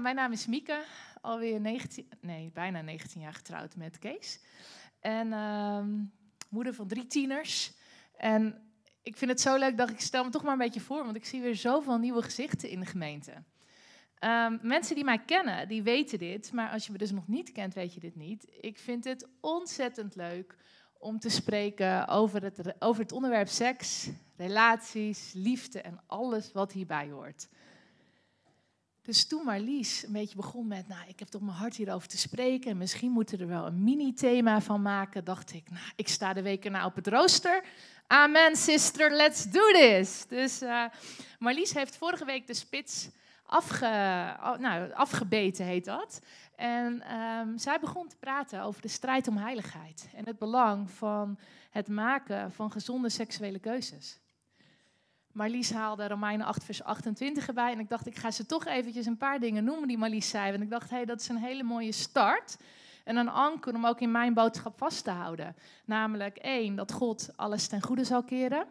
Mijn naam is Mieke, alweer 19, nee, bijna 19 jaar getrouwd met Kees. En ehm, moeder van drie tieners. En ik vind het zo leuk dat ik stel me toch maar een beetje voor, want ik zie weer zoveel nieuwe gezichten in de gemeente. Ehm, mensen die mij kennen, die weten dit, maar als je me dus nog niet kent, weet je dit niet. Ik vind het ontzettend leuk om te spreken over het, over het onderwerp seks, relaties, liefde en alles wat hierbij hoort. Dus toen Marlies een beetje begon met, nou, ik heb toch mijn hart hierover te spreken en misschien moeten we er wel een mini-thema van maken, dacht ik, nou, ik sta de weken na op het rooster. Amen, sister, let's do this. Dus uh, Marlies heeft vorige week de spits afge, nou, afgebeten, heet dat. En um, zij begon te praten over de strijd om heiligheid en het belang van het maken van gezonde seksuele keuzes. Marlies haalde Romeinen 8, vers 28 erbij. En ik dacht, ik ga ze toch eventjes een paar dingen noemen die Marlies zei. En ik dacht, hé, hey, dat is een hele mooie start. En een anker om ook in mijn boodschap vast te houden. Namelijk één, dat God alles ten goede zal keren.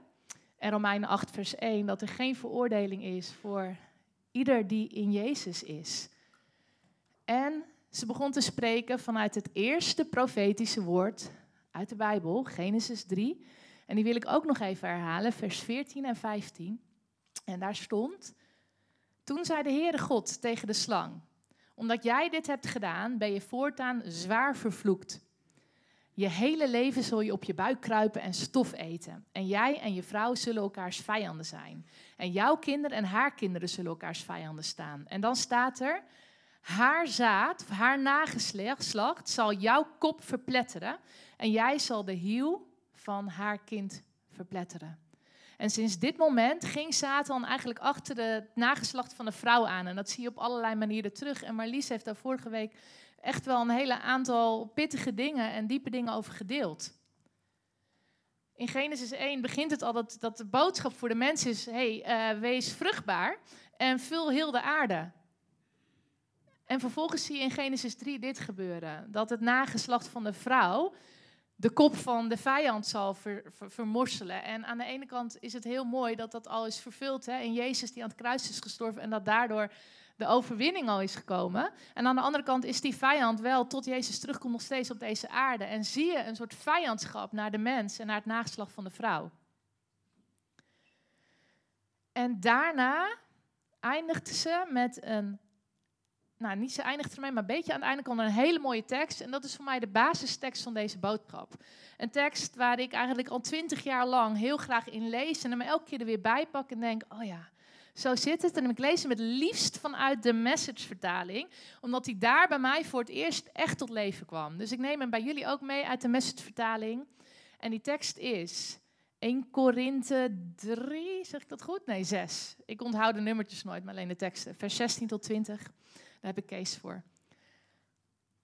En Romeinen 8, vers 1, dat er geen veroordeling is voor ieder die in Jezus is. En ze begon te spreken vanuit het eerste profetische woord uit de Bijbel, Genesis 3. En die wil ik ook nog even herhalen, vers 14 en 15. En daar stond: Toen zei de Heere God tegen de slang: Omdat jij dit hebt gedaan, ben je voortaan zwaar vervloekt. Je hele leven zul je op je buik kruipen en stof eten. En jij en je vrouw zullen elkaars vijanden zijn. En jouw kinderen en haar kinderen zullen elkaars vijanden staan. En dan staat er: Haar zaad, haar nageslacht zal jouw kop verpletteren. En jij zal de hiel van haar kind verpletteren. En sinds dit moment ging Satan eigenlijk achter het nageslacht van de vrouw aan. En dat zie je op allerlei manieren terug. En Marlies heeft daar vorige week echt wel een hele aantal pittige dingen en diepe dingen over gedeeld. In Genesis 1 begint het al dat, dat de boodschap voor de mens is: hey, uh, wees vruchtbaar en vul heel de aarde. En vervolgens zie je in Genesis 3 dit gebeuren: dat het nageslacht van de vrouw de kop van de vijand zal ver, vermorselen. En aan de ene kant is het heel mooi dat dat al is vervuld hè, in Jezus die aan het kruis is gestorven en dat daardoor de overwinning al is gekomen. En aan de andere kant is die vijand wel tot Jezus terugkomt nog steeds op deze aarde. En zie je een soort vijandschap naar de mens en naar het nageslag van de vrouw. En daarna eindigt ze met een nou, niet ze eindigt ermee, maar een beetje aan het einde komt er een hele mooie tekst. En dat is voor mij de basistekst van deze boodschap. Een tekst waar ik eigenlijk al twintig jaar lang heel graag in lees. En hem elke keer er weer bij pak en denk, oh ja, zo zit het. En ik lees hem het liefst vanuit de message-vertaling. Omdat hij daar bij mij voor het eerst echt tot leven kwam. Dus ik neem hem bij jullie ook mee uit de message-vertaling. En die tekst is 1 Korinthe 3, zeg ik dat goed? Nee, 6. Ik onthoud de nummertjes nooit, maar alleen de teksten. Vers 16 tot 20. Daar heb ik Kees voor.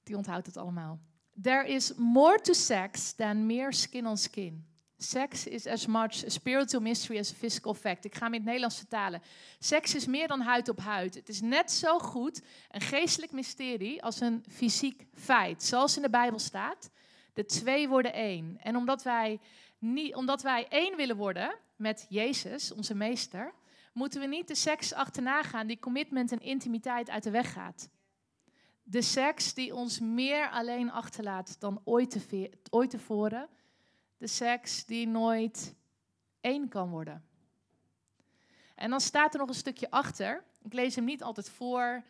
Die onthoudt het allemaal. There is more to sex than mere skin on skin. Sex is as much a spiritual mystery as a physical fact. Ik ga hem in het Nederlands vertalen. Seks is meer dan huid op huid. Het is net zo goed een geestelijk mysterie als een fysiek feit. Zoals in de Bijbel staat, de twee worden één. En omdat wij, niet, omdat wij één willen worden met Jezus, onze meester, moeten we niet de seks achterna gaan die commitment en intimiteit uit de weg gaat. De seks die ons meer alleen achterlaat dan ooit, te ooit tevoren. De seks die nooit één kan worden. En dan staat er nog een stukje achter. Ik lees hem niet altijd voor,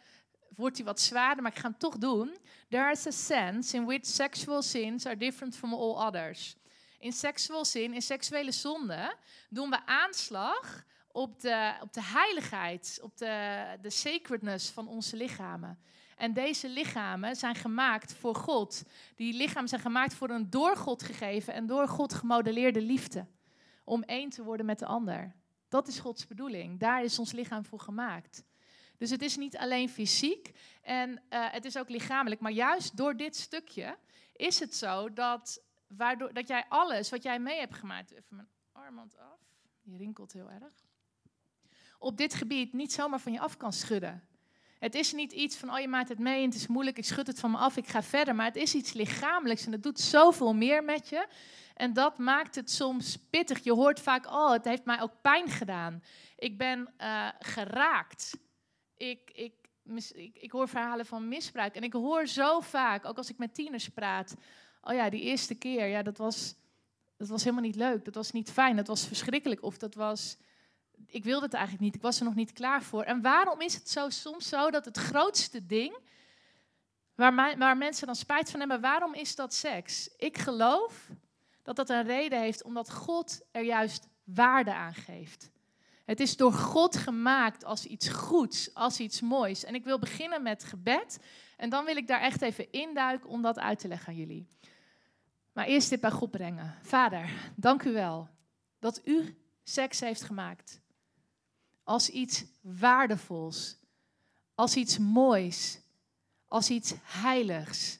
wordt hij wat zwaarder, maar ik ga hem toch doen. There is a sense in which sexual sins are different from all others. In sexual sin, in seksuele zonde, doen we aanslag op de, op de heiligheid, op de, de sacredness van onze lichamen. En deze lichamen zijn gemaakt voor God. Die lichamen zijn gemaakt voor een door God gegeven en door God gemodelleerde liefde. Om één te worden met de ander. Dat is Gods bedoeling. Daar is ons lichaam voor gemaakt. Dus het is niet alleen fysiek en uh, het is ook lichamelijk. Maar juist door dit stukje is het zo dat, waardoor, dat jij alles wat jij mee hebt gemaakt. Even mijn armband af. Die rinkelt heel erg op dit gebied niet zomaar van je af kan schudden. Het is niet iets van, oh je maakt het mee en het is moeilijk, ik schud het van me af, ik ga verder. Maar het is iets lichamelijks en het doet zoveel meer met je. En dat maakt het soms pittig. Je hoort vaak, oh het heeft mij ook pijn gedaan. Ik ben uh, geraakt. Ik, ik, ik, ik hoor verhalen van misbruik. En ik hoor zo vaak, ook als ik met tieners praat. Oh ja, die eerste keer, ja, dat was, dat was helemaal niet leuk. Dat was niet fijn. Dat was verschrikkelijk. Of dat was. Ik wilde het eigenlijk niet. Ik was er nog niet klaar voor. En waarom is het zo soms zo dat het grootste ding. Waar, waar mensen dan spijt van hebben, waarom is dat seks? Ik geloof dat dat een reden heeft omdat God er juist waarde aan geeft. Het is door God gemaakt als iets goeds, als iets moois. En ik wil beginnen met gebed. En dan wil ik daar echt even induiken om dat uit te leggen aan jullie. Maar eerst dit bij God brengen. Vader, dank u wel dat u seks heeft gemaakt. Als iets waardevols. Als iets moois. Als iets heiligs.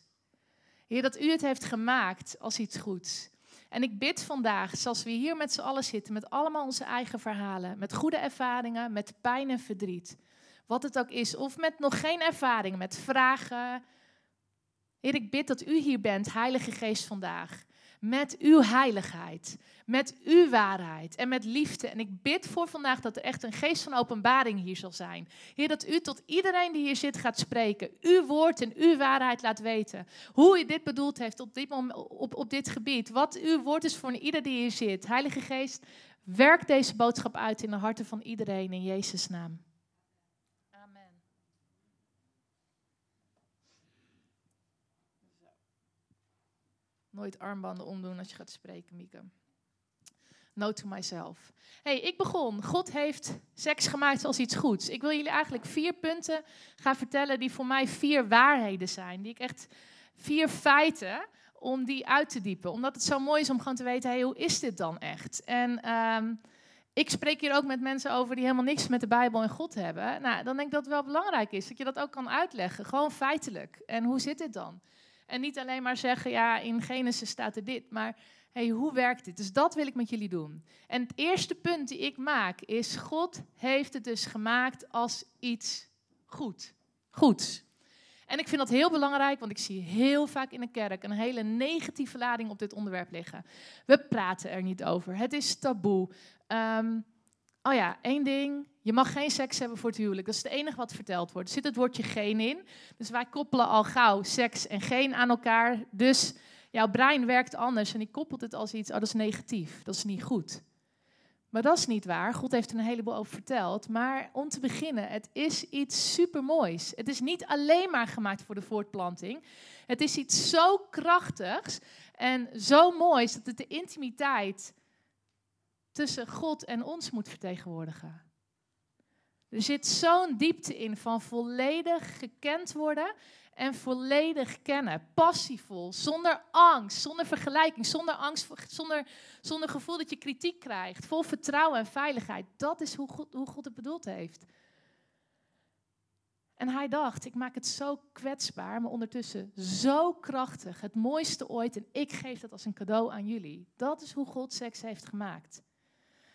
Heer, dat u het heeft gemaakt als iets goeds. En ik bid vandaag, zoals we hier met z'n allen zitten, met allemaal onze eigen verhalen, met goede ervaringen, met pijn en verdriet, wat het ook is, of met nog geen ervaring, met vragen. Heer, ik bid dat u hier bent, Heilige Geest vandaag met uw heiligheid, met uw waarheid en met liefde. En ik bid voor vandaag dat er echt een geest van openbaring hier zal zijn. Heer, dat u tot iedereen die hier zit gaat spreken, uw woord en uw waarheid laat weten. Hoe u dit bedoeld heeft op dit, op, op dit gebied. Wat uw woord is voor ieder die hier zit. Heilige Geest, werk deze boodschap uit in de harten van iedereen in Jezus' naam. Nooit armbanden omdoen als je gaat spreken, Mieke. Note to myself. hey, ik begon. God heeft seks gemaakt als iets goeds. Ik wil jullie eigenlijk vier punten gaan vertellen die voor mij vier waarheden zijn. Die ik echt vier feiten om die uit te diepen. Omdat het zo mooi is om gewoon te weten, hey, hoe is dit dan echt? En um, ik spreek hier ook met mensen over die helemaal niks met de Bijbel en God hebben. Nou, dan denk ik dat het wel belangrijk is dat je dat ook kan uitleggen. Gewoon feitelijk. En hoe zit dit dan? En niet alleen maar zeggen, ja, in Genesis staat er dit, maar hey, hoe werkt dit? Dus dat wil ik met jullie doen. En het eerste punt die ik maak is, God heeft het dus gemaakt als iets goed. Goed. En ik vind dat heel belangrijk, want ik zie heel vaak in de kerk een hele negatieve lading op dit onderwerp liggen. We praten er niet over. Het is taboe. Um, Oh ja, één ding. Je mag geen seks hebben voor het huwelijk. Dat is het enige wat verteld wordt. Er zit het woordje geen in. Dus wij koppelen al gauw seks en geen aan elkaar. Dus jouw brein werkt anders en die koppelt het als iets, oh dat is negatief, dat is niet goed. Maar dat is niet waar. God heeft er een heleboel over verteld. Maar om te beginnen, het is iets supermoois. Het is niet alleen maar gemaakt voor de voortplanting. Het is iets zo krachtigs en zo moois dat het de intimiteit tussen God en ons moet vertegenwoordigen. Er zit zo'n diepte in van volledig gekend worden en volledig kennen. Passievol, zonder angst, zonder vergelijking, zonder angst, zonder, zonder gevoel dat je kritiek krijgt. Vol vertrouwen en veiligheid. Dat is hoe God, hoe God het bedoeld heeft. En hij dacht, ik maak het zo kwetsbaar, maar ondertussen zo krachtig. Het mooiste ooit en ik geef dat als een cadeau aan jullie. Dat is hoe God seks heeft gemaakt.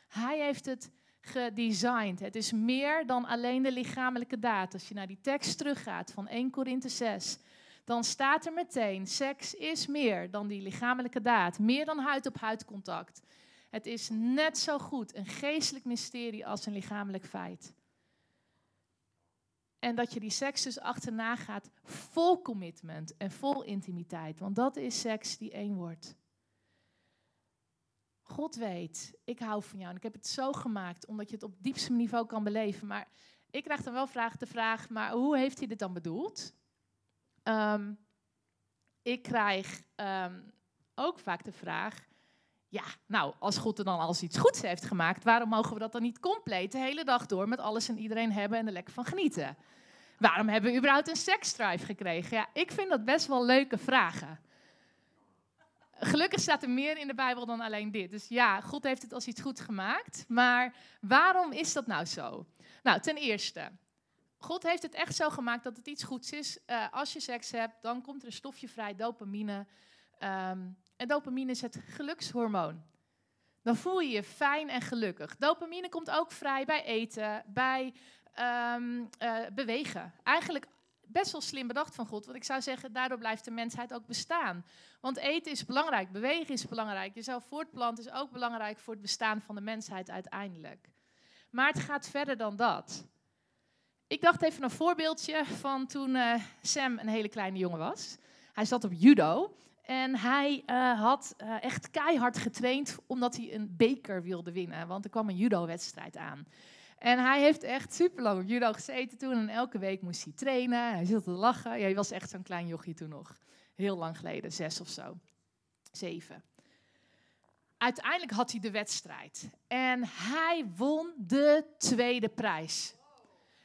Hij heeft het gedesigned. Het is meer dan alleen de lichamelijke daad. Als je naar die tekst teruggaat van 1 Korinthe 6, dan staat er meteen: seks is meer dan die lichamelijke daad, meer dan huid-op-huid contact. Het is net zo goed een geestelijk mysterie als een lichamelijk feit. En dat je die seks dus achterna gaat vol commitment en vol intimiteit. Want dat is seks die één wordt. God weet, ik hou van jou en ik heb het zo gemaakt omdat je het op diepste niveau kan beleven. Maar ik krijg dan wel vraag de vraag, maar hoe heeft hij dit dan bedoeld? Ehm, ik krijg ehm, ook vaak de vraag, ja, nou, als God er dan als iets goeds heeft gemaakt, waarom mogen we dat dan niet compleet de hele dag door met alles en iedereen hebben en er lekker van genieten? Waarom hebben we überhaupt een seksdrive gekregen? Ja, ik vind dat best wel leuke vragen. Gelukkig staat er meer in de Bijbel dan alleen dit. Dus ja, God heeft het als iets goed gemaakt. Maar waarom is dat nou zo? Nou, ten eerste, God heeft het echt zo gemaakt dat het iets goeds is. Uh, als je seks hebt, dan komt er een stofje vrij, dopamine. Um, en dopamine is het gelukshormoon. Dan voel je je fijn en gelukkig. Dopamine komt ook vrij bij eten, bij um, uh, bewegen. Eigenlijk best wel slim bedacht van God. Want ik zou zeggen, daardoor blijft de mensheid ook bestaan. Want eten is belangrijk, bewegen is belangrijk. Jezelf voortplanten is ook belangrijk voor het bestaan van de mensheid uiteindelijk. Maar het gaat verder dan dat. ik dacht even een voorbeeldje van toen uh, Sam een hele kleine jongen was. Hij zat op judo en hij uh, had uh, echt keihard getraind omdat hij een beker wilde winnen. Want er kwam een judo-wedstrijd aan. En hij heeft echt super lang op judo gezeten toen. En elke week moest hij trainen. Hij zat te lachen. Ja, hij was echt zo'n klein jochie toen nog. Heel lang geleden, zes of zo. Zeven. Uiteindelijk had hij de wedstrijd. En hij won de tweede prijs.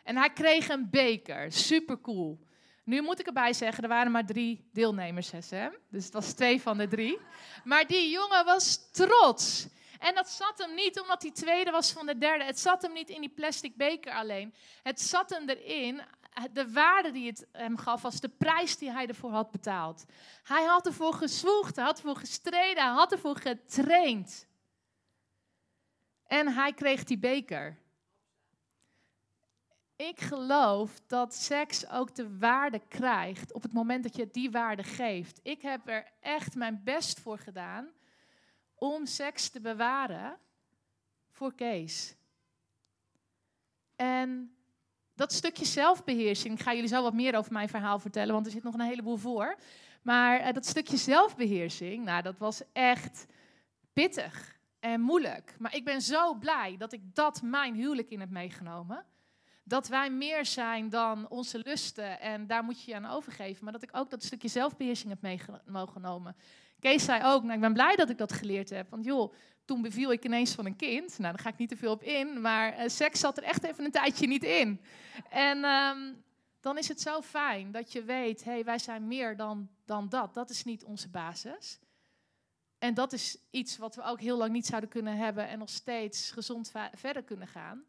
En hij kreeg een beker. Super cool. Nu moet ik erbij zeggen, er waren maar drie deelnemers, Sam. Dus het was twee van de drie. Maar die jongen was trots. En dat zat hem niet omdat hij tweede was van de derde. Het zat hem niet in die plastic beker alleen. Het zat hem erin, de waarde die het hem gaf, was de prijs die hij ervoor had betaald. Hij had ervoor gezwoegd, hij had ervoor gestreden, hij had ervoor getraind. En hij kreeg die beker. Ik geloof dat seks ook de waarde krijgt op het moment dat je die waarde geeft. Ik heb er echt mijn best voor gedaan om seks te bewaren voor Kees. En dat stukje zelfbeheersing, ik ga jullie zo wat meer over mijn verhaal vertellen, want er zit nog een heleboel voor. Maar uh, dat stukje zelfbeheersing, nou, dat was echt pittig en moeilijk. Maar ik ben zo blij dat ik dat mijn huwelijk in heb meegenomen. Dat wij meer zijn dan onze lusten en daar moet je je aan overgeven. Maar dat ik ook dat stukje zelfbeheersing heb meegenomen. Kees zei ook, nou, ik ben blij dat ik dat geleerd heb. Want joh, toen beviel ik ineens van een kind. Nou, daar ga ik niet te veel op in. Maar uh, seks zat er echt even een tijdje niet in. En um, dan is het zo fijn dat je weet, hé, hey, wij zijn meer dan, dan dat. Dat is niet onze basis. En dat is iets wat we ook heel lang niet zouden kunnen hebben en nog steeds gezond verder kunnen gaan.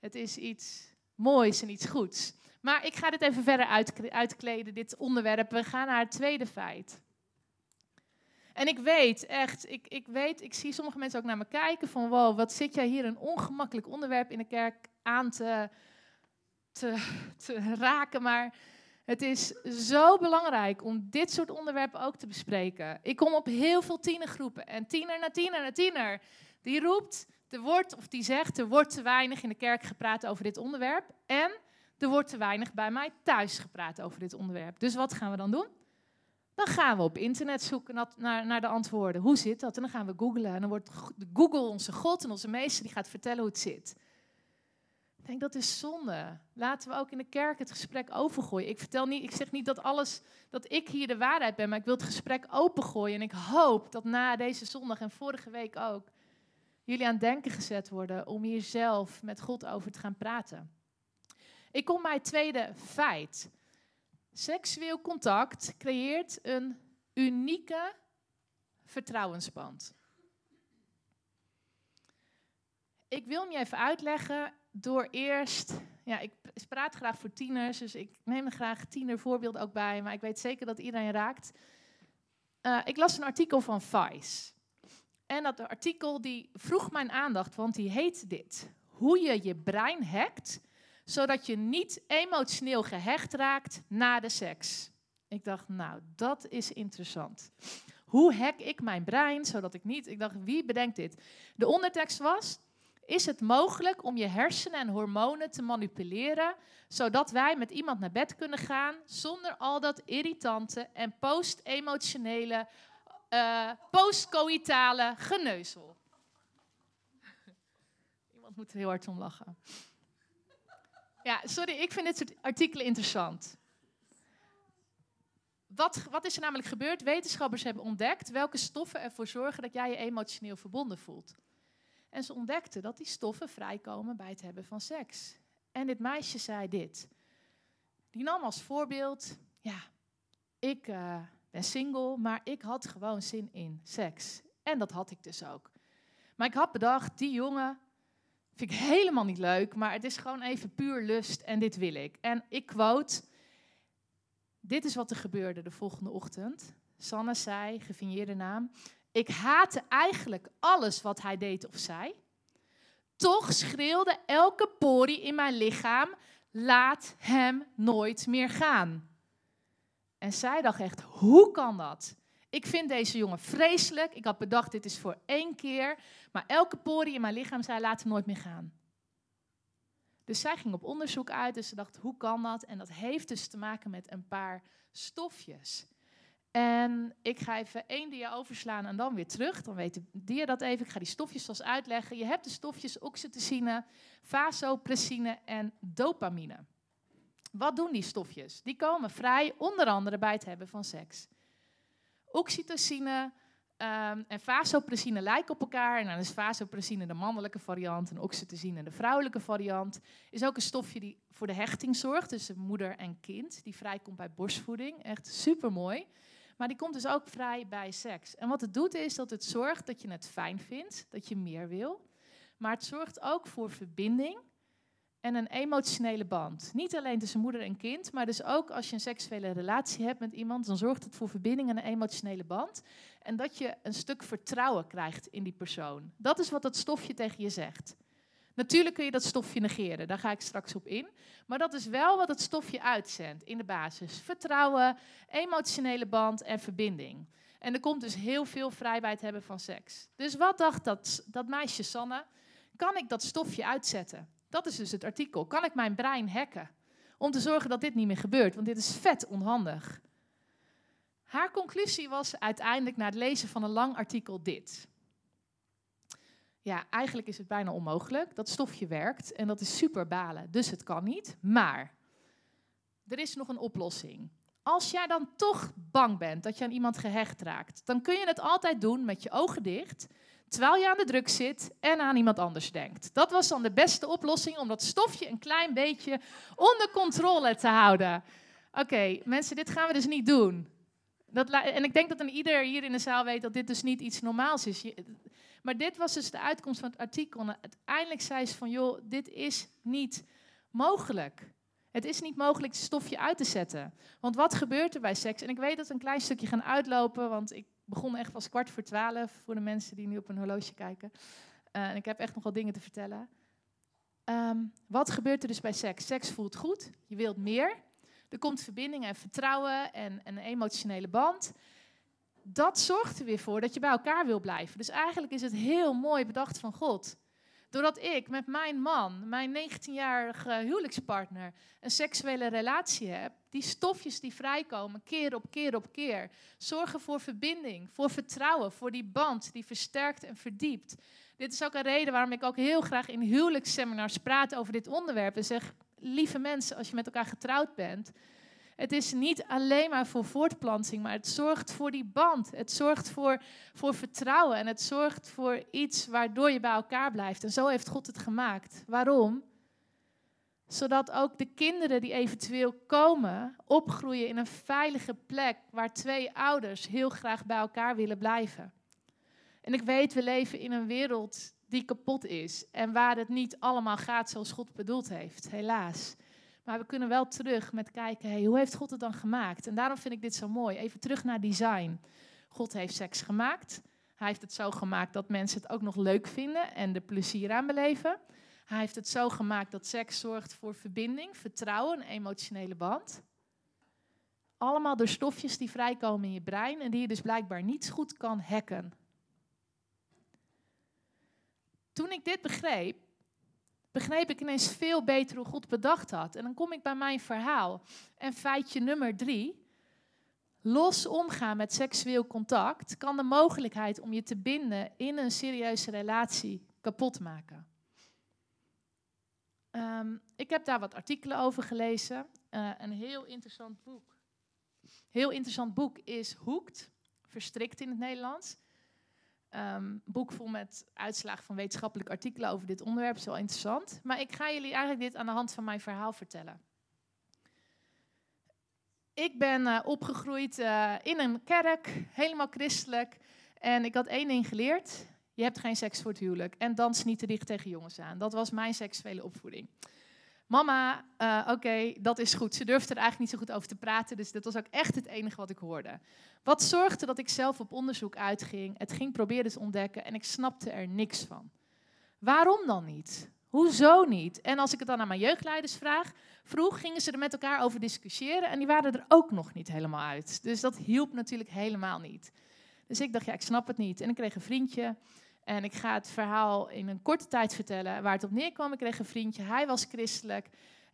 Het is iets moois en iets goeds. Maar ik ga dit even verder uitkleden, dit onderwerp. We gaan naar het tweede feit. En ik weet echt, ik, ik weet, ik zie sommige mensen ook naar me kijken van wow, wat zit jij hier een ongemakkelijk onderwerp in de kerk aan te, te, te raken. Maar het is zo belangrijk om dit soort onderwerpen ook te bespreken. Ik kom op heel veel tienergroepen en tiener na tiener na tiener, die roept, er wordt, of die zegt, er wordt te weinig in de kerk gepraat over dit onderwerp. En er wordt te weinig bij mij thuis gepraat over dit onderwerp. Dus wat gaan we dan doen? Dan gaan we op internet zoeken naar, naar de antwoorden. Hoe zit dat? En dan gaan we googlen. En dan wordt Google onze God en onze meester die gaat vertellen hoe het zit. Ik denk dat is zonde. Laten we ook in de kerk het gesprek opengooien. Ik vertel niet, ik zeg niet dat alles, dat ik hier de waarheid ben, maar ik wil het gesprek opengooien. En ik hoop dat na deze zondag en vorige week ook jullie aan denken gezet worden om hier zelf met God over te gaan praten. Ik kom bij het tweede feit. Seksueel contact creëert een unieke vertrouwensband. Ik wil hem je even uitleggen door eerst. Ja, ik praat graag voor tieners, dus ik neem er graag tienervoorbeelden ook bij, maar ik weet zeker dat iedereen raakt. Uh, ik las een artikel van Vice. En dat artikel die vroeg mijn aandacht, want die heet dit: Hoe je je brein hackt zodat je niet emotioneel gehecht raakt na de seks. Ik dacht, nou, dat is interessant. Hoe hack ik mijn brein zodat ik niet. Ik dacht, wie bedenkt dit? De ondertekst was: Is het mogelijk om je hersenen en hormonen te manipuleren zodat wij met iemand naar bed kunnen gaan zonder al dat irritante en post-emotionele, uh, postcoïtale geneuzel? Iemand moet er heel hard om lachen. Ja, sorry, ik vind dit soort artikelen interessant. Wat, wat is er namelijk gebeurd? Wetenschappers hebben ontdekt welke stoffen ervoor zorgen dat jij je emotioneel verbonden voelt. En ze ontdekten dat die stoffen vrijkomen bij het hebben van seks. En dit meisje zei dit. Die nam als voorbeeld, ja, ik uh, ben single, maar ik had gewoon zin in seks. En dat had ik dus ook. Maar ik had bedacht, die jongen, Vind ik helemaal niet leuk, maar het is gewoon even puur lust en dit wil ik. En ik quote, dit is wat er gebeurde de volgende ochtend. Sanne zei, gefinieerde naam, ik haatte eigenlijk alles wat hij deed of zei. Toch schreeuwde elke porie in mijn lichaam, laat hem nooit meer gaan. En zij dacht echt, hoe kan dat? Ik vind deze jongen vreselijk. Ik had bedacht, dit is voor één keer. Maar elke porie in mijn lichaam zei, laat hem nooit meer gaan. Dus zij ging op onderzoek uit, dus ze dacht, hoe kan dat? En dat heeft dus te maken met een paar stofjes. En ik ga even één dia overslaan en dan weer terug. Dan weet de dia dat even. Ik ga die stofjes zoals uitleggen. Je hebt de stofjes oxytocine, vasopressine en dopamine. Wat doen die stofjes? Die komen vrij onder andere bij het hebben van seks. Oxytocine um, en vasopressine lijken op elkaar. En dan is vasopressine de mannelijke variant en oxytocine de vrouwelijke variant. Is ook een stofje die voor de hechting zorgt tussen moeder en kind. Die vrijkomt bij borstvoeding. Echt super mooi. Maar die komt dus ook vrij bij seks. En wat het doet is dat het zorgt dat je het fijn vindt, dat je meer wil. Maar het zorgt ook voor verbinding en een emotionele band. Niet alleen tussen moeder en kind, maar dus ook als je een seksuele relatie hebt met iemand, dan zorgt het voor verbinding en een emotionele band. En dat je een stuk vertrouwen krijgt in die persoon. Dat is wat dat stofje tegen je zegt. Natuurlijk kun je dat stofje negeren, daar ga ik straks op in. Maar dat is wel wat het stofje uitzendt in de basis. Vertrouwen, emotionele band en verbinding. En er komt dus heel veel vrij bij het hebben van seks. Dus wat dacht dat, dat meisje Sanne? Kan ik dat stofje uitzetten? Dat is dus het artikel. Kan ik mijn brein hacken? Om te zorgen dat dit niet meer gebeurt, want dit is vet onhandig. Haar conclusie was uiteindelijk na het lezen van een lang artikel dit. Ja, eigenlijk is het bijna onmogelijk. Dat stofje werkt en dat is super balen, dus het kan niet. Maar er is nog een oplossing. Als jij dan toch bang bent dat je aan iemand gehecht raakt, dan kun je het altijd doen met je ogen dicht, terwijl je aan de druk zit en aan iemand anders denkt. Dat was dan de beste oplossing om dat stofje een klein beetje onder controle te houden. Oké, mensen, dit gaan we dus niet doen. Dat, en ik denk dat een ieder hier in de zaal weet dat dit dus niet iets normaals is. Maar dit was dus de uitkomst van het artikel. En uiteindelijk zei ze van, joh, dit is niet mogelijk. Het is niet mogelijk het stofje uit te zetten. Want wat gebeurt er bij seks? En ik weet dat we een klein stukje gaan uitlopen, want ik begon echt pas kwart voor twaalf voor de mensen die nu op een horloge kijken. Uh, en ik heb echt nog wat dingen te vertellen. Um, wat gebeurt er dus bij seks? Seks voelt goed, je wilt meer. Er komt verbinding en vertrouwen en, en een emotionele band dat zorgt er weer voor dat je bij elkaar wil blijven. Dus eigenlijk is het heel mooi bedacht van God. Doordat ik met mijn man, mijn 19-jarige huwelijkspartner, een seksuele relatie heb, die stofjes die vrijkomen keer op keer op keer, zorgen voor verbinding, voor vertrouwen, voor die band die versterkt en verdiept. Dit is ook een reden waarom ik ook heel graag in huwelijksseminars praat over dit onderwerp. En zeg, lieve mensen, als je met elkaar getrouwd bent, het is niet alleen maar voor voortplanting, maar het zorgt voor die band. Het zorgt voor, voor vertrouwen en het zorgt voor iets waardoor je bij elkaar blijft. En zo heeft God het gemaakt. Waarom? Zodat ook de kinderen die eventueel komen, opgroeien in een veilige plek waar twee ouders heel graag bij elkaar willen blijven. En ik weet, we leven in een wereld die kapot is en waar het niet allemaal gaat zoals God bedoeld heeft, helaas. Maar we kunnen wel terug met kijken, hey, hoe heeft God het dan gemaakt? En daarom vind ik dit zo mooi. Even terug naar design. God heeft seks gemaakt. Hij heeft het zo gemaakt dat mensen het ook nog leuk vinden en er plezier aan beleven. Hij heeft het zo gemaakt dat seks zorgt voor verbinding, vertrouwen, emotionele band. Allemaal door stofjes die vrijkomen in je brein en die je dus blijkbaar niet goed kan hacken. Toen ik dit begreep, begreep ik ineens veel beter hoe God bedacht had. En dan kom ik bij mijn verhaal. En feitje nummer drie. Los omgaan met seksueel contact kan de mogelijkheid om je te binden in een serieuze relatie kapot maken. Um, ik heb daar wat artikelen over gelezen. Uh, een heel interessant boek. Heel interessant boek is Hoekt, verstrikt in het Nederlands. Um, boek vol met uitslagen van wetenschappelijke artikelen over dit onderwerp. is wel interessant. Maar ik ga jullie eigenlijk dit aan de hand van mijn verhaal vertellen. Ik ben uh, opgegroeid uh, in een kerk, helemaal christelijk. En ik had één ding geleerd. Je hebt geen seks voor het huwelijk. En dans niet te dicht tegen jongens aan. Dat was mijn seksuele opvoeding. Mama, uh, oké, dat is goed. Ze durfde er eigenlijk niet zo goed over te praten, dus dat was ook echt het enige wat ik hoorde. Wat zorgde dat ik zelf op onderzoek uitging, het ging proberen te ontdekken en ik snapte er niks van. Waarom dan niet? Hoezo niet? En als ik het dan aan mijn jeugdleiders vraag, vroeg, gingen ze er met elkaar over discussiëren en die waren er ook nog niet helemaal uit. Dus dat hielp natuurlijk helemaal niet. Dus ik dacht, ja, ik snap het niet. En ik kreeg een vriendje En ik ga het verhaal in een korte tijd vertellen waar het op neerkwam. Ik kreeg een vriendje, hij was christelijk,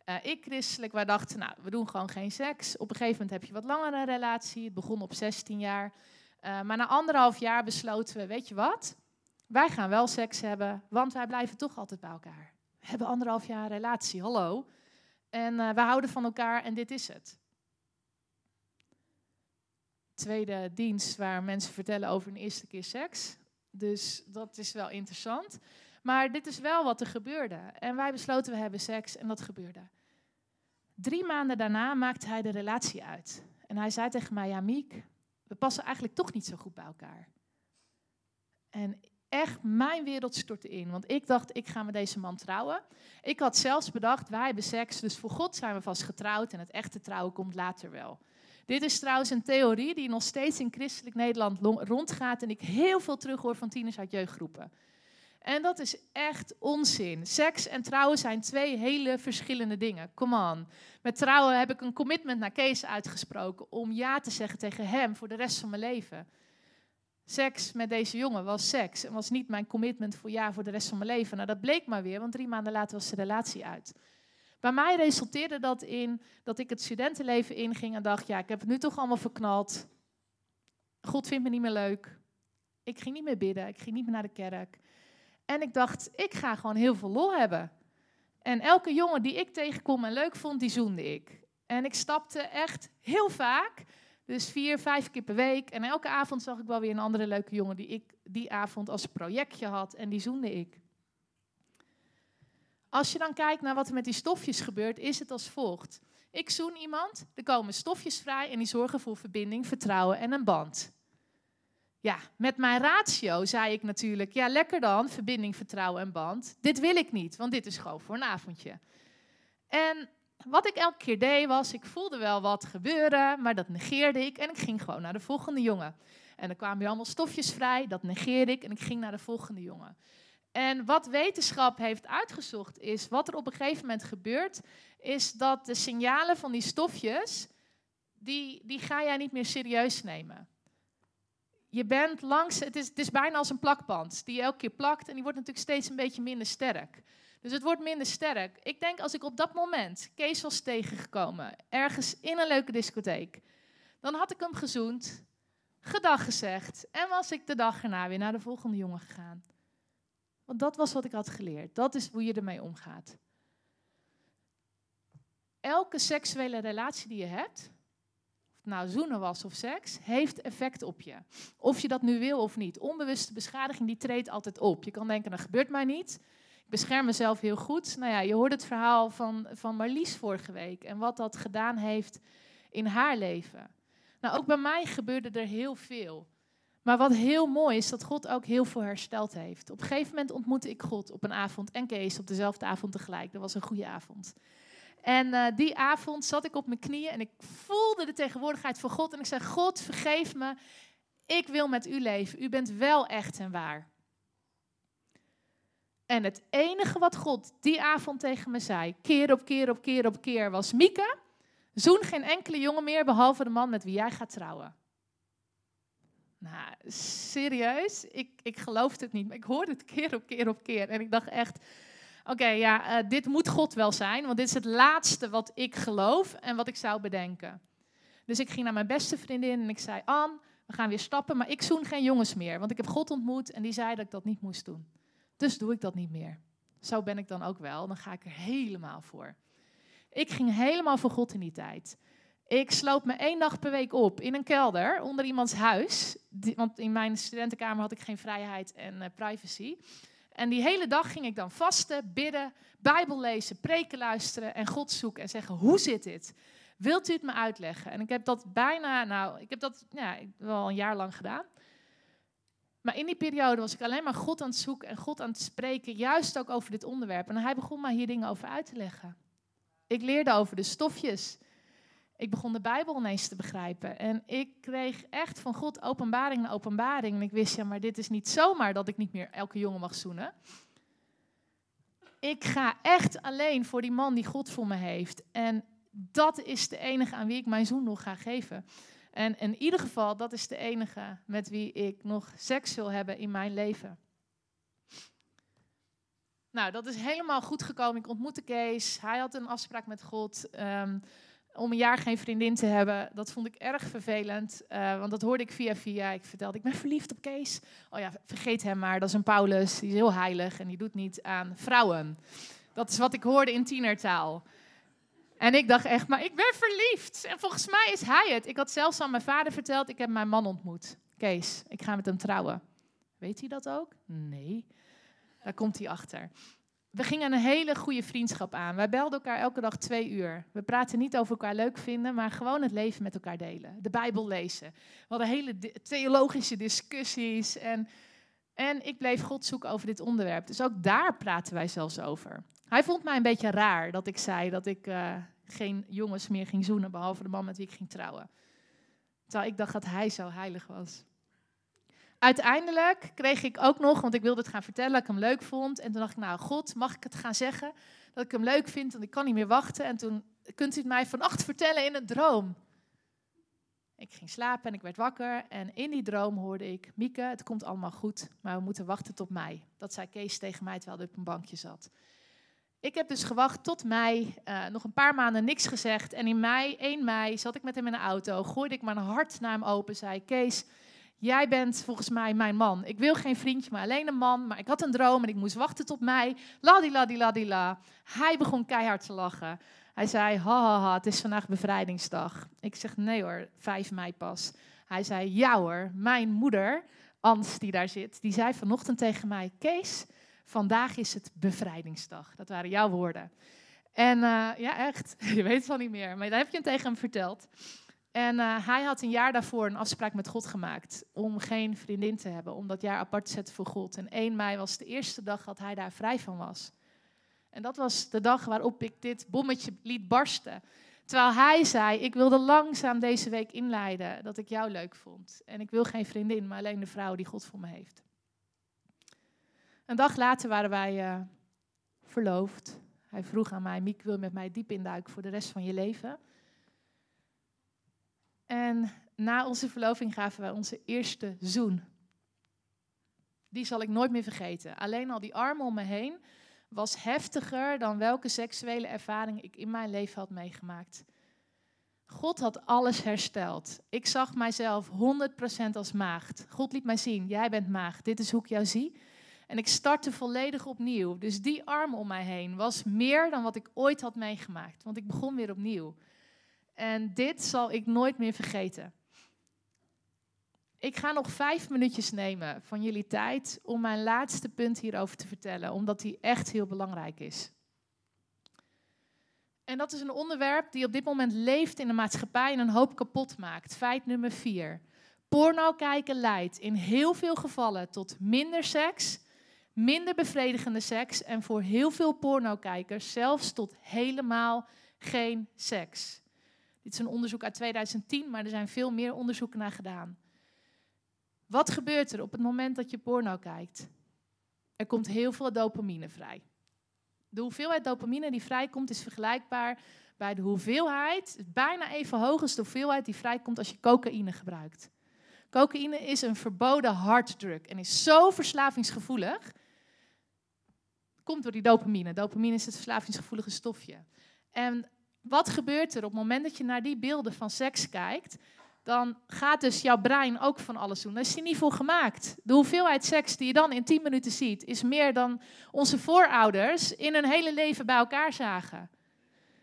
uh, ik christelijk. Wij dachten, nou, we doen gewoon geen seks. Op een gegeven moment heb je wat langer een relatie. Het begon op 16 jaar. Uh, maar na anderhalf jaar besloten we, weet je wat? Wij gaan wel seks hebben, want wij blijven toch altijd bij elkaar. We hebben anderhalf jaar een relatie, hallo. En uh, we houden van elkaar en dit is het. Tweede dienst waar mensen vertellen over een eerste keer seks. Dus dat is wel interessant. Maar dit is wel wat er gebeurde. En wij besloten we hebben seks en dat gebeurde. Drie maanden daarna maakte hij de relatie uit. En hij zei tegen mij, ja Miek, we passen eigenlijk toch niet zo goed bij elkaar. En echt, mijn wereld stortte in. Want ik dacht, ik ga met deze man trouwen. Ik had zelfs bedacht, wij hebben seks, dus voor God zijn we vast getrouwd. En het echte trouwen komt later wel. Dit is trouwens een theorie die nog steeds in christelijk Nederland rondgaat. En ik heel veel terughoor van tieners uit jeugdgroepen. En dat is echt onzin. Seks en trouwen zijn twee hele verschillende dingen. Come on. Met trouwen heb ik een commitment naar Kees uitgesproken om ja te zeggen tegen hem voor de rest van mijn leven. Seks met deze jongen was seks en was niet mijn commitment voor ja voor de rest van mijn leven. Nou, dat bleek maar weer, want drie maanden later was de relatie uit. Bij mij resulteerde dat in dat ik het studentenleven inging en dacht, ja, ik heb het nu toch allemaal verknald. God vindt me niet meer leuk. Ik ging niet meer bidden, ik ging niet meer naar de kerk. En ik dacht, ik ga gewoon heel veel lol hebben. En elke jongen die ik tegenkom en leuk vond, die zoende ik. En ik stapte echt heel vaak, dus vier, vijf keer per week. En elke avond zag ik wel weer een andere leuke jongen die ik die avond als projectje had. En die zoende ik. Als je dan kijkt naar wat er met die stofjes gebeurt, is het als volgt. Ik zoen iemand, er komen stofjes vrij en die zorgen voor verbinding, vertrouwen en een band. Ja, met mijn ratio zei ik natuurlijk, ja lekker dan, verbinding, vertrouwen en band. Dit wil ik niet, want dit is gewoon voor een avondje. En wat ik elke keer deed was, ik voelde wel wat gebeuren, maar dat negeerde ik en ik ging gewoon naar de volgende jongen. En er kwamen weer allemaal stofjes vrij, dat negeerde ik en ik ging naar de volgende jongen. En wat wetenschap heeft uitgezocht is, wat er op een gegeven moment gebeurt, is dat de signalen van die stofjes, die, die ga jij niet meer serieus nemen je bent langs, het is, het is bijna als een plakband die je elke keer plakt en die wordt natuurlijk steeds een beetje minder sterk. Dus het wordt minder sterk. Ik denk als ik op dat moment Kees was tegengekomen, ergens in een leuke discotheek, dan had ik hem gezoend, gedag gezegd en was ik de dag erna weer naar de volgende jongen gegaan. Want dat was wat ik had geleerd. Dat is hoe je ermee omgaat. Elke seksuele relatie die je hebt, nou zoenen was of seks, heeft effect op je. Of je dat nu wil of niet. Onbewuste beschadiging die treedt altijd op. Je kan denken, dat gebeurt mij niet. Ik bescherm mezelf heel goed. Nou ja, je hoort het verhaal van, van Marlies vorige week en wat dat gedaan heeft in haar leven. Nou, ook bij mij gebeurde er heel veel. Maar wat heel mooi is, dat God ook heel veel hersteld heeft. Op een gegeven moment ontmoette ik God op een avond en Kees op dezelfde avond tegelijk. Dat was een goede avond. En uh, die avond zat ik op mijn knieën en ik voelde de tegenwoordigheid van God. En ik zei: God, vergeef me. Ik wil met u leven. U bent wel echt en waar. En het enige wat God die avond tegen me zei, keer op keer op keer op keer, was: Mieke, zoen geen enkele jongen meer behalve de man met wie jij gaat trouwen. Nou, serieus? Ik, ik geloofde het niet, maar ik hoorde het keer op keer op keer. En ik dacht echt, oké, ja, uh, dit moet God wel zijn, want dit is het laatste wat ik geloof en wat ik zou bedenken. Dus ik ging naar mijn beste vriendin en ik zei, Anne, we gaan weer stappen, maar ik zoen geen jongens meer, want ik heb God ontmoet en die zei dat ik dat niet moest doen. Dus doe ik dat niet meer. Zo ben ik dan ook wel, dan ga ik er helemaal voor. Ik ging helemaal voor God in die tijd. Ik sloot me één dag per week op in een kelder onder iemands huis. want in mijn studentenkamer had ik geen vrijheid en uh, privacy. En die hele dag ging ik dan vasten, bidden, Bijbel lezen, preken luisteren en God zoeken en zeggen: hoe zit dit? Wilt u het me uitleggen? En ik heb dat bijna, nou, ik heb dat ja, wel een jaar lang gedaan. Maar in die periode was ik alleen maar God aan het zoeken en God aan het spreken, juist ook over dit onderwerp. En hij begon mij hier dingen over uit te leggen. Ik leerde over de stofjes ik begon de Bijbel ineens te begrijpen. En ik kreeg echt van God openbaring na openbaring. En ik wist, ja, maar dit is niet zomaar dat ik niet meer elke jongen mag zoenen. Ik ga echt alleen voor die man die God voor me heeft. En dat is de enige aan wie ik mijn zoen nog ga geven. En in ieder geval, dat is de enige met wie ik nog seks wil hebben in mijn leven. Nou, dat is helemaal goed gekomen. Ik ontmoette Kees. Hij had een afspraak met God ehm, om een jaar geen vriendin te hebben. Dat vond ik erg vervelend, uh, want dat hoorde ik via via. Ik vertelde, ik ben verliefd op Kees. Oh ja, vergeet hem maar, dat is een Paulus. Die is heel heilig en die doet niet aan vrouwen. Dat is wat ik hoorde in tienertaal. En ik dacht echt, maar ik ben verliefd. En volgens mij is hij het. Ik had zelfs aan mijn vader verteld, ik heb mijn man ontmoet. Kees, ik ga met hem trouwen. Weet hij dat ook? Nee. Daar komt hij achter. We gingen een hele goede vriendschap aan. Wij belden elkaar elke dag twee uur. We praten niet over elkaar leuk vinden, maar gewoon het leven met elkaar delen. De Bijbel lezen. We hadden hele theologische discussies. En, en ik bleef God zoeken over dit onderwerp. Dus ook daar praten wij zelfs over. Hij vond mij een beetje raar dat ik zei dat ik uh, geen jongens meer ging zoenen, behalve de man met wie ik ging trouwen. Terwijl ik dacht dat hij zo heilig was. Uiteindelijk kreeg ik ook nog, want ik wilde het gaan vertellen dat ik hem leuk vond. En toen dacht ik, nou God, mag ik het gaan zeggen? Dat ik hem leuk vind, want ik kan niet meer wachten. En toen kunt u het mij vannacht vertellen in een droom. Ik ging slapen en ik werd wakker. En in die droom hoorde ik, Mieke, het komt allemaal goed, maar we moeten wachten tot mei. Dat zei Kees tegen mij terwijl hij op een bankje zat. Ik heb dus gewacht tot mei, uh, nog een paar maanden niks gezegd. En in mei, 1 mei, zat ik met hem in de auto, gooide ik mijn hart naar hem open, zei Kees, jij bent volgens mij mijn man. Ik wil geen vriendje, maar alleen een man. Maar ik had een droom en ik moest wachten tot mei. la. Hij begon keihard te lachen. Hij zei, ha, ha, ha, het is vandaag bevrijdingsdag. Ik zeg, nee hoor, 5 mei pas. Hij zei, ja hoor, mijn moeder, Ans die daar zit, die zei vanochtend tegen mij, Kees, vandaag is het bevrijdingsdag. Dat waren jouw woorden. En uh, ja, echt, je weet het wel niet meer, maar dat heb je hem tegen hem verteld. En uh, hij had een jaar daarvoor een afspraak met God gemaakt om geen vriendin te hebben, om dat jaar apart te zetten voor God. En 1 mei was de eerste dag dat hij daar vrij van was. En dat was de dag waarop ik dit bommetje liet barsten. Terwijl hij zei, ik wilde langzaam deze week inleiden dat ik jou leuk vond. En ik wil geen vriendin, maar alleen de vrouw die God voor me heeft. Een dag later waren wij uh, verloofd. Hij vroeg aan mij, Miek, wil met mij diep induiken voor de rest van je leven? En na onze verloving gaven wij onze eerste zoen. Die zal ik nooit meer vergeten. Alleen al die armen om me heen was heftiger dan welke seksuele ervaring ik in mijn leven had meegemaakt. God had alles hersteld. Ik zag mijzelf 100% als maagd. God liet mij zien, jij bent maagd, dit is hoe ik jou zie. En ik startte volledig opnieuw. Dus die arm om mij heen was meer dan wat ik ooit had meegemaakt. Want ik begon weer opnieuw. En dit zal ik nooit meer vergeten. Ik ga nog vijf minuutjes nemen van jullie tijd om mijn laatste punt hierover te vertellen, omdat die echt heel belangrijk is. En dat is een onderwerp die op dit moment leeft in de maatschappij en een hoop kapot maakt. Feit nummer vier. Porno kijken leidt in heel veel gevallen tot minder seks, minder bevredigende seks en voor heel veel pornokijkers zelfs tot helemaal geen seks. Dit is een onderzoek uit 2010, maar er zijn veel meer onderzoeken naar gedaan. Wat gebeurt er op het moment dat je porno kijkt? Er komt heel veel dopamine vrij. De hoeveelheid dopamine die vrijkomt is vergelijkbaar bij de hoeveelheid, bijna even hoog als de hoeveelheid die vrijkomt als je cocaïne gebruikt. Cocaïne is een verboden harddruk en is zo verslavingsgevoelig. Komt door die dopamine. Dopamine is het verslavingsgevoelige stofje. En wat gebeurt er op het moment dat je naar die beelden van seks kijkt? Dan gaat dus jouw brein ook van alles doen. Daar is hij niet voor gemaakt. De hoeveelheid seks die je dan in 10 minuten ziet, is meer dan onze voorouders in hun hele leven bij elkaar zagen.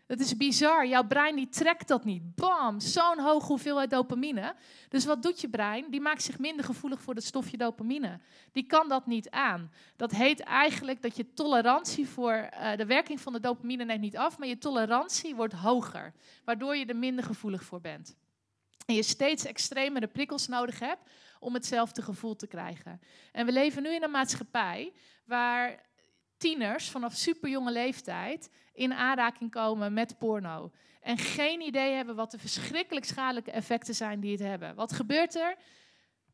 Dat is bizar. Jouw brein die trekt dat niet. Bam, zo'n hoge hoeveelheid dopamine. Dus wat doet je brein? Die maakt zich minder gevoelig voor het stofje dopamine. Die kan dat niet aan. Dat heet eigenlijk dat je tolerantie voor uh, de werking van de dopamine neemt niet af, maar je tolerantie wordt hoger, waardoor je er minder gevoelig voor bent. En je steeds extremere prikkels nodig hebt om hetzelfde gevoel te krijgen. En we leven nu in een maatschappij waar tieners vanaf superjonge leeftijd in aanraking komen met porno. En geen idee hebben wat de verschrikkelijk schadelijke effecten zijn die het hebben. Wat gebeurt er?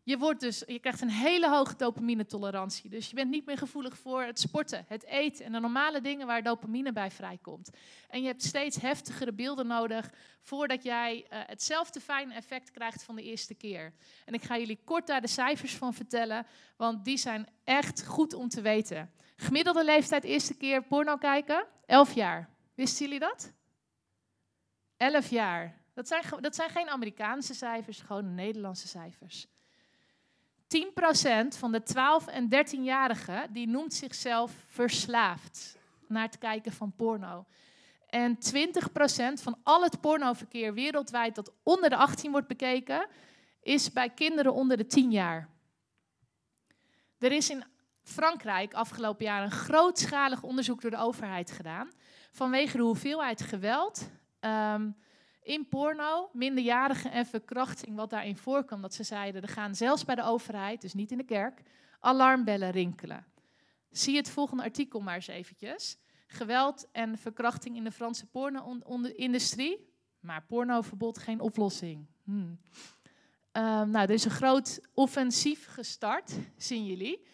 Je, wordt dus, je krijgt een hele hoge dopamine-tolerantie. Dus je bent niet meer gevoelig voor het sporten, het eten en de normale dingen waar dopamine bij vrijkomt. En je hebt steeds heftigere beelden nodig voordat jij uh, hetzelfde fijne effect krijgt van de eerste keer. En ik ga jullie kort daar de cijfers van vertellen, want die zijn echt goed om te weten. Gemiddelde leeftijd eerste keer porno kijken, 11 jaar. Wisten jullie dat? 11 jaar. Dat zijn, dat zijn geen Amerikaanse cijfers, gewoon Nederlandse cijfers. 10% van de 12- en 13-jarigen die noemt zichzelf verslaafd naar het kijken van porno. En 20% van al het pornoverkeer wereldwijd dat onder de 18 wordt bekeken, is bij kinderen onder de 10 jaar. Er is in Frankrijk afgelopen jaar een grootschalig onderzoek door de overheid gedaan vanwege de hoeveelheid geweld ehm, in porno, minderjarigen en verkrachting, wat daarin voorkwam. Dat ze zeiden, er gaan zelfs bij de overheid, dus niet in de kerk, alarmbellen rinkelen. Zie het volgende artikel maar eens eventjes. Geweld en verkrachting in de Franse porno-industrie, maar pornoverbod geen oplossing. Hmm. Um, nou, er is een groot offensief gestart, zien jullie.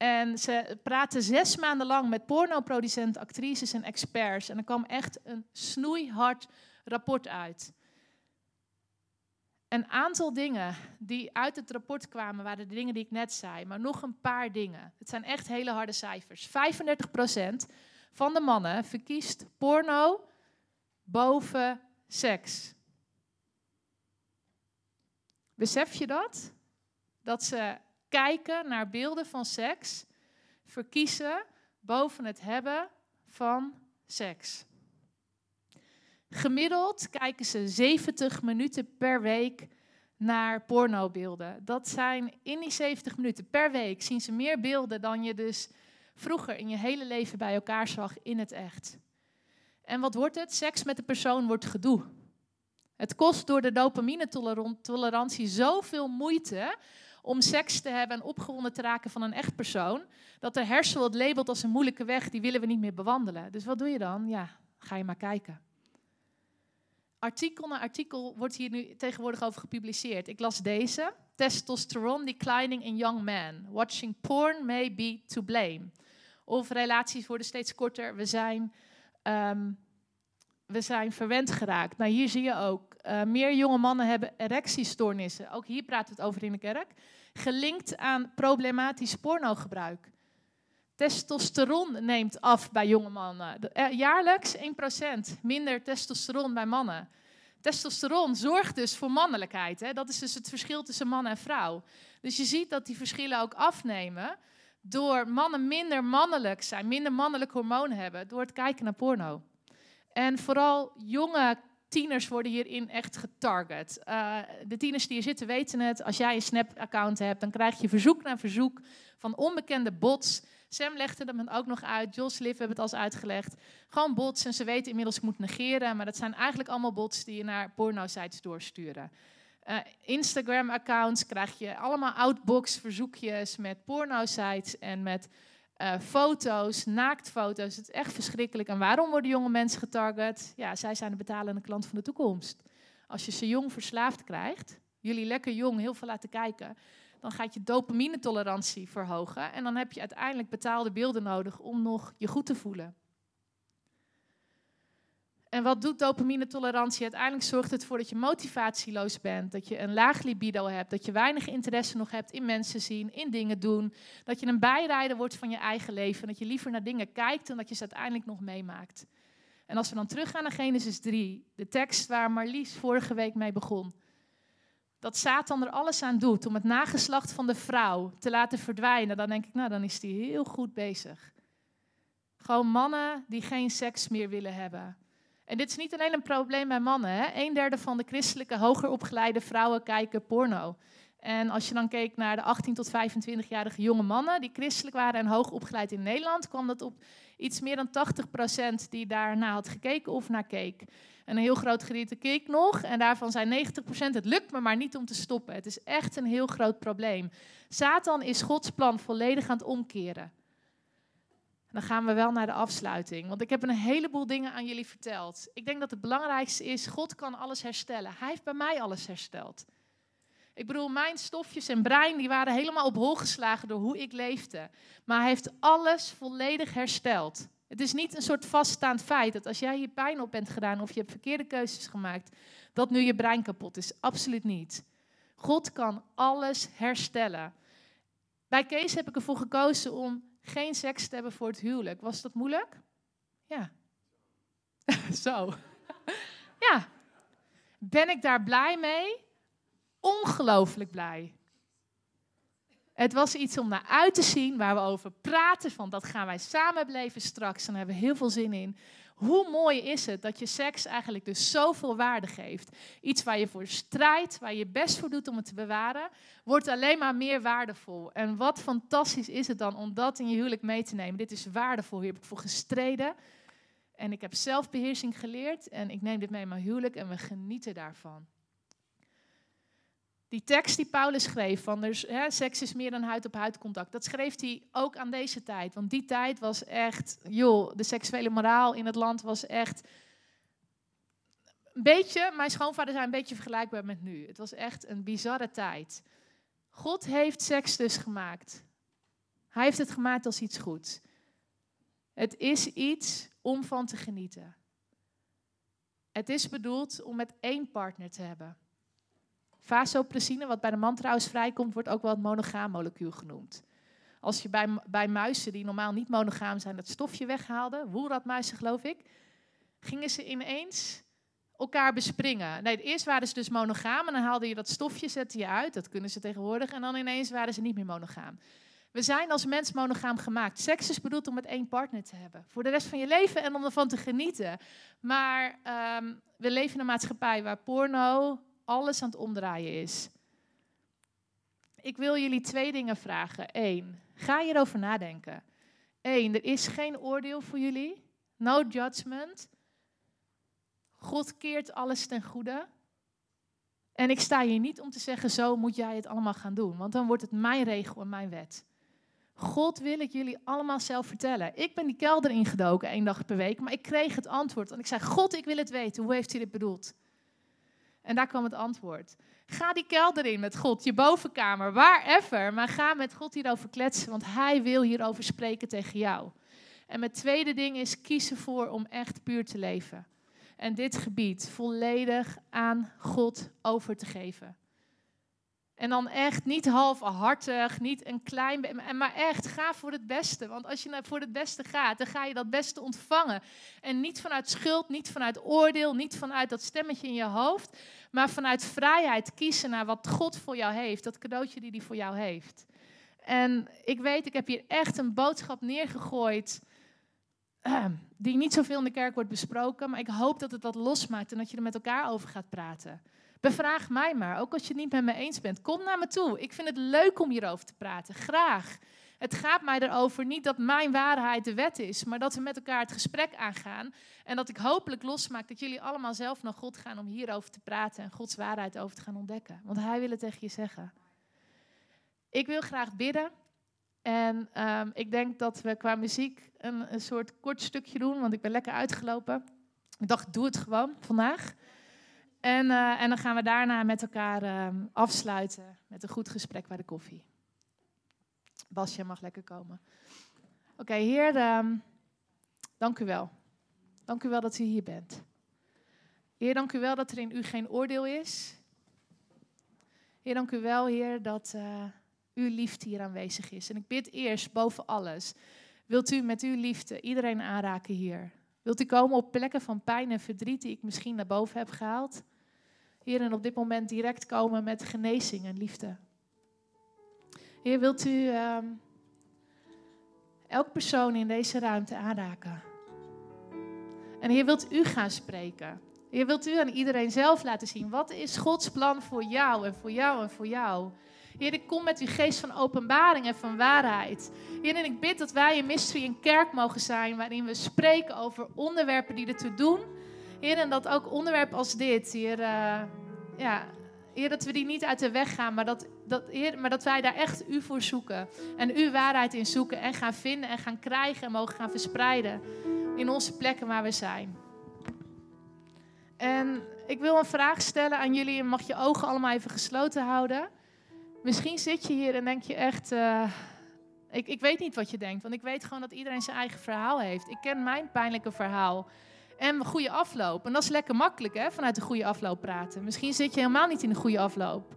En ze praten zes maanden lang met pornoproducenten, actrices en experts. En er kwam echt een snoeihard rapport uit. Een aantal dingen die uit het rapport kwamen waren de dingen die ik net zei, maar nog een paar dingen. Het zijn echt hele harde cijfers. 35% van de mannen verkiest porno boven seks. Besef je dat? Dat ze kijken naar beelden van seks, verkiezen boven het hebben van seks. Gemiddeld kijken ze 70 minuten per week naar pornobeelden. Dat zijn in die 70 minuten per week zien ze meer beelden dan je dus vroeger in je hele leven bij elkaar zag in het echt. En wat wordt het? Seks met de persoon wordt gedoe. Het kost door de dopamine-tolerantie zoveel moeite om seks te hebben en opgewonden te raken van een echt persoon, dat de hersenen het labelt als een moeilijke weg, die willen we niet meer bewandelen. Dus wat doe je dan? Ja, ga je maar kijken artikel na artikel wordt hier nu tegenwoordig over gepubliceerd. Ik las deze. Testosterone declining in young men. Watching porn may be to blame. Of relaties worden steeds korter. We zijn, um, we zijn verwend geraakt. Nou, hier zie je ook. Uh, meer jonge mannen hebben erectiestoornissen. Ook hier praten we het over in de kerk. Gelinkt aan problematisch pornogebruik. Testosteron neemt af bij jonge mannen. Eh, jaarlijks 1% minder testosteron bij mannen. Testosteron zorgt dus voor mannelijkheid. Hè? Dat is dus het verschil tussen man en vrouw. Dus je ziet dat die verschillen ook afnemen door mannen minder mannelijk zijn, minder mannelijk hormoon hebben, door het kijken naar porno. En vooral jonge tieners worden hierin echt getarget. Uh, de tieners die hier zitten weten het. Als jij een Snap-account hebt, dan krijg je verzoek na verzoek van onbekende bots Sam legde hem ook nog uit. Jos Liv hebben het al uitgelegd. Gewoon bots en ze weten inmiddels ik moet negeren. Maar dat zijn eigenlijk allemaal bots die je naar porno-sites doorsturen. Uh, Instagram-accounts krijg je allemaal outbox-verzoekjes met porno-sites en met uh, foto's, naaktfoto's. Het is echt verschrikkelijk. En waarom worden jonge mensen getarget? Ja, zij zijn de betalende klant van de toekomst. Als je ze jong verslaafd krijgt, jullie lekker jong heel veel laten kijken, dan gaat je dopamine-tolerantie verhogen. En dan heb je uiteindelijk betaalde beelden nodig om nog je goed te voelen. En wat doet dopamine-tolerantie? Uiteindelijk zorgt het ervoor dat je motivatieloos bent, dat je een laag libido hebt, dat je weinig interesse nog hebt in mensen zien, in dingen doen, dat je een bijrijder wordt van je eigen leven, dat je liever naar dingen kijkt en dat je ze uiteindelijk nog meemaakt. En als we dan teruggaan naar Genesis 3, de tekst waar Marlies vorige week mee begon, dat Satan er alles aan doet om het nageslacht van de vrouw te laten verdwijnen, dan denk ik, nou, dan is hij heel goed bezig. Gewoon mannen die geen seks meer willen hebben. En dit is niet alleen een probleem bij mannen. Hè? Een derde van de christelijke hoger opgeleide vrouwen kijken porno. En als je dan keek naar de 18 tot 25-jarige jonge mannen die christelijk waren en hoog opgeleid in Nederland, kwam dat op iets meer dan 80% die daarna had gekeken of naar keek. En een heel groot gedeelte keek nog. En daarvan zijn 90% het lukt me maar niet om te stoppen. Het is echt een heel groot probleem. Satan is Gods plan volledig aan het omkeren. Dan gaan we wel naar de afsluiting. Want ik heb een heleboel dingen aan jullie verteld. Ik denk dat het belangrijkste is, God kan alles herstellen. Hij heeft bij mij alles hersteld. Ik bedoel, mijn stofjes en brein die waren helemaal op hol geslagen door hoe ik leefde. Maar hij heeft alles volledig hersteld. Het is niet een soort vaststaand feit dat als jij hier pijn op bent gedaan of je hebt verkeerde keuzes gemaakt, dat nu je brein kapot is. Absoluut niet. God kan alles herstellen. Bij Kees heb ik ervoor gekozen om geen seks te hebben voor het huwelijk. Was dat moeilijk? Ja. Zo. ja. Ben ik daar blij mee? Ongelooflijk blij. Het was iets om naar uit te zien, waar we over praten. Van dat gaan wij samen beleven straks. En daar hebben we heel veel zin in. Hoe mooi is het dat je seks eigenlijk dus zoveel waarde geeft? Iets waar je voor strijdt, waar je best voor doet om het te bewaren, wordt alleen maar meer waardevol. En wat fantastisch is het dan om dat in je huwelijk mee te nemen? Dit is waardevol, hier heb ik voor gestreden. En ik heb zelfbeheersing geleerd en ik neem dit mee in mijn huwelijk en we genieten daarvan. Die tekst die Paulus schreef van dus, hè, seks is meer dan huid-op-huid contact, dat schreef hij ook aan deze tijd. Want die tijd was echt, joh, de seksuele moraal in het land was echt een beetje, mijn schoonvader zei een beetje vergelijkbaar met nu. Het was echt een bizarre tijd. God heeft seks dus gemaakt. Hij heeft het gemaakt als iets goeds. Het is iets om van te genieten. Het is bedoeld om met één partner te hebben. Vasopressine, wat bij de man trouwens vrijkomt, wordt ook wel het monogaam molecuul genoemd. Als je bij, bij muizen die normaal niet monogaam zijn dat stofje weghaalde, woelratmuizen geloof ik, gingen ze ineens elkaar bespringen. Nee, eerst waren ze dus monogaam en dan haalde je dat stofje, zette je uit, dat kunnen ze tegenwoordig, en dan ineens waren ze niet meer monogaam. We zijn als mens monogaam gemaakt. Seks is bedoeld om met één partner te hebben. Voor de rest van je leven en om ervan te genieten. Maar ehm, we leven in een maatschappij waar porno alles aan het omdraaien is. Ik wil jullie twee dingen vragen. Eén, ga hierover nadenken. Eén, er is geen oordeel voor jullie. No judgment. God keert alles ten goede. En ik sta hier niet om te zeggen, zo moet jij het allemaal gaan doen. Want dan wordt het mijn regel en mijn wet. God wil ik jullie allemaal zelf vertellen. Ik ben die kelder ingedoken één dag per week, maar ik kreeg het antwoord. En ik zei, God, ik wil het weten. Hoe heeft hij dit bedoeld? En daar kwam het antwoord. Ga die kelder in met God, je bovenkamer, wherever. Maar ga met God hierover kletsen, want hij wil hierover spreken tegen jou. En mijn tweede ding is, kies ervoor om echt puur te leven. En dit gebied volledig aan God over te geven. En dan echt niet halfhartig, niet een klein maar echt ga voor het beste. Want als je voor het beste gaat, dan ga je dat beste ontvangen. En niet vanuit schuld, niet vanuit oordeel, niet vanuit dat stemmetje in je hoofd, maar vanuit vrijheid kiezen naar wat God voor jou heeft, dat cadeautje die hij voor jou heeft. En ik weet, ik heb hier echt een boodschap neergegooid. Ehm, die niet zoveel in de kerk wordt besproken, maar ik hoop dat het wat losmaakt en dat je er met elkaar over gaat praten. Bevraag mij maar, ook als je het niet met me eens bent. Kom naar me toe. Ik vind het leuk om hierover te praten. Graag. Het gaat mij erover niet dat mijn waarheid de wet is, maar dat we met elkaar het gesprek aangaan. En dat ik hopelijk losmaak dat jullie allemaal zelf naar God gaan om hierover te praten en Gods waarheid over te gaan ontdekken. Want Hij wil het tegen je zeggen. Ik wil graag bidden. En um, ik denk dat we qua muziek een, een soort kort stukje doen, want ik ben lekker uitgelopen. Ik dacht, doe het gewoon vandaag. En, uh, en dan gaan we daarna met elkaar uh, afsluiten met een goed gesprek bij de koffie. Basje mag lekker komen. Oké, Heer, uh, dank u wel. Dank u wel dat u hier bent. Heer, dank u wel dat er in u geen oordeel is. Heer, dank u wel, Heer, dat uh, uw liefde hier aanwezig is. En ik bid eerst boven alles, wilt u met uw liefde iedereen aanraken hier? Wilt u komen op plekken van pijn en verdriet die ik misschien naar boven heb gehaald? Heer, en op dit moment direct komen met genezing en liefde. Heer, wilt u um, elk persoon in deze ruimte aanraken? En Heer, wilt u gaan spreken? Heer, wilt u aan iedereen zelf laten zien, wat is Gods plan voor jou en voor jou en voor jou? Heer, ik kom met uw geest van openbaring en van waarheid. Heer, en ik bid dat wij een mystery een kerk mogen zijn waarin we spreken over onderwerpen die ertoe doen. Heer, en dat ook onderwerpen als dit, Heer, uh, ja, Heer, dat we die niet uit de weg gaan, maar dat, dat, heer, maar dat wij daar echt U voor zoeken. En Uw waarheid in zoeken en gaan vinden en gaan krijgen en mogen gaan verspreiden in onze plekken waar we zijn. En ik wil een vraag stellen aan jullie en mag je ogen allemaal even gesloten houden. Misschien zit je hier en denk je echt, uh, ik, ik weet niet wat je denkt, want ik weet gewoon dat iedereen zijn eigen verhaal heeft. Ik ken mijn pijnlijke verhaal en een goede afloop. En dat is lekker makkelijk, hè, vanuit een goede afloop praten. Misschien zit je helemaal niet in een goede afloop.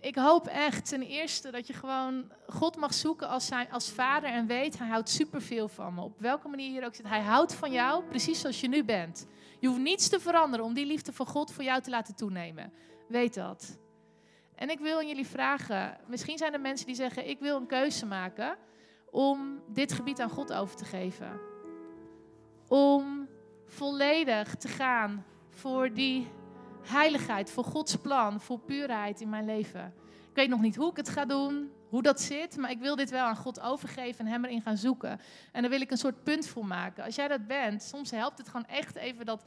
Ik hoop echt ten eerste dat je gewoon God mag zoeken als, zijn, als vader en weet, hij houdt superveel van me. Op welke manier hier ook zit, hij houdt van jou precies zoals je nu bent. Je hoeft niets te veranderen om die liefde van God voor jou te laten toenemen. Weet dat. En ik wil jullie vragen, misschien zijn er mensen die zeggen, ik wil een keuze maken om dit gebied aan God over te geven. Om volledig te gaan voor die heiligheid, voor Gods plan, voor puurheid in mijn leven. Ik weet nog niet hoe ik het ga doen, hoe dat zit, maar ik wil dit wel aan God overgeven en Hem erin gaan zoeken. En daar wil ik een soort punt voor maken. Als jij dat bent, soms helpt het gewoon echt even dat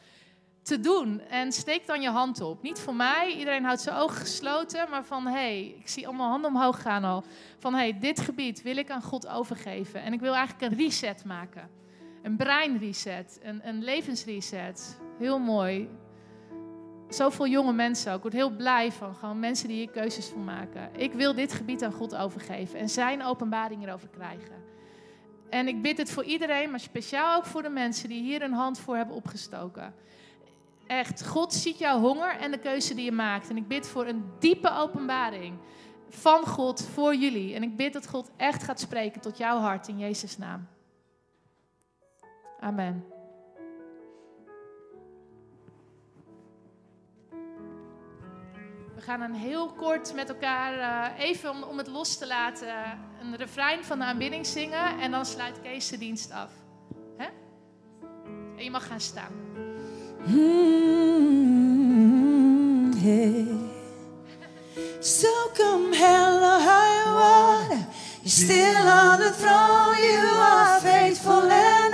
te doen. En steek dan je hand op. Niet voor mij, iedereen houdt zijn ogen gesloten, maar van hé, hey, ik zie allemaal handen omhoog gaan al. Van hé, hey, dit gebied wil ik aan God overgeven. En ik wil eigenlijk een reset maken. Een breinreset, een, een levensreset. Heel mooi. Zoveel jonge mensen ook. Ik word heel blij van. Gewoon mensen die hier keuzes van maken. Ik wil dit gebied aan God overgeven. En zijn openbaring erover krijgen. En ik bid het voor iedereen, maar speciaal ook voor de mensen die hier een hand voor hebben opgestoken. Echt, God ziet jouw honger en de keuze die je maakt. En ik bid voor een diepe openbaring van God voor jullie. En ik bid dat God echt gaat spreken tot jouw hart in Jezus' naam. Amen. We gaan een heel kort met elkaar, uh, even om, om het los te laten, een refrein van de aanbidding zingen. En dan sluit Kees de dienst af. Hè? En je mag gaan staan. Mm, hey. So come hell or high water, you're still on the throne. You are faithful and.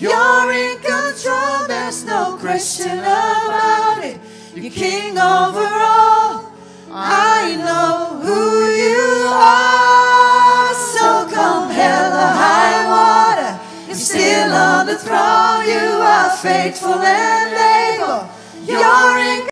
You're in control. There's no question about it. You're king over all. I know who you are. So come hell or high water, you're still on the throne. You are faithful and able. You're in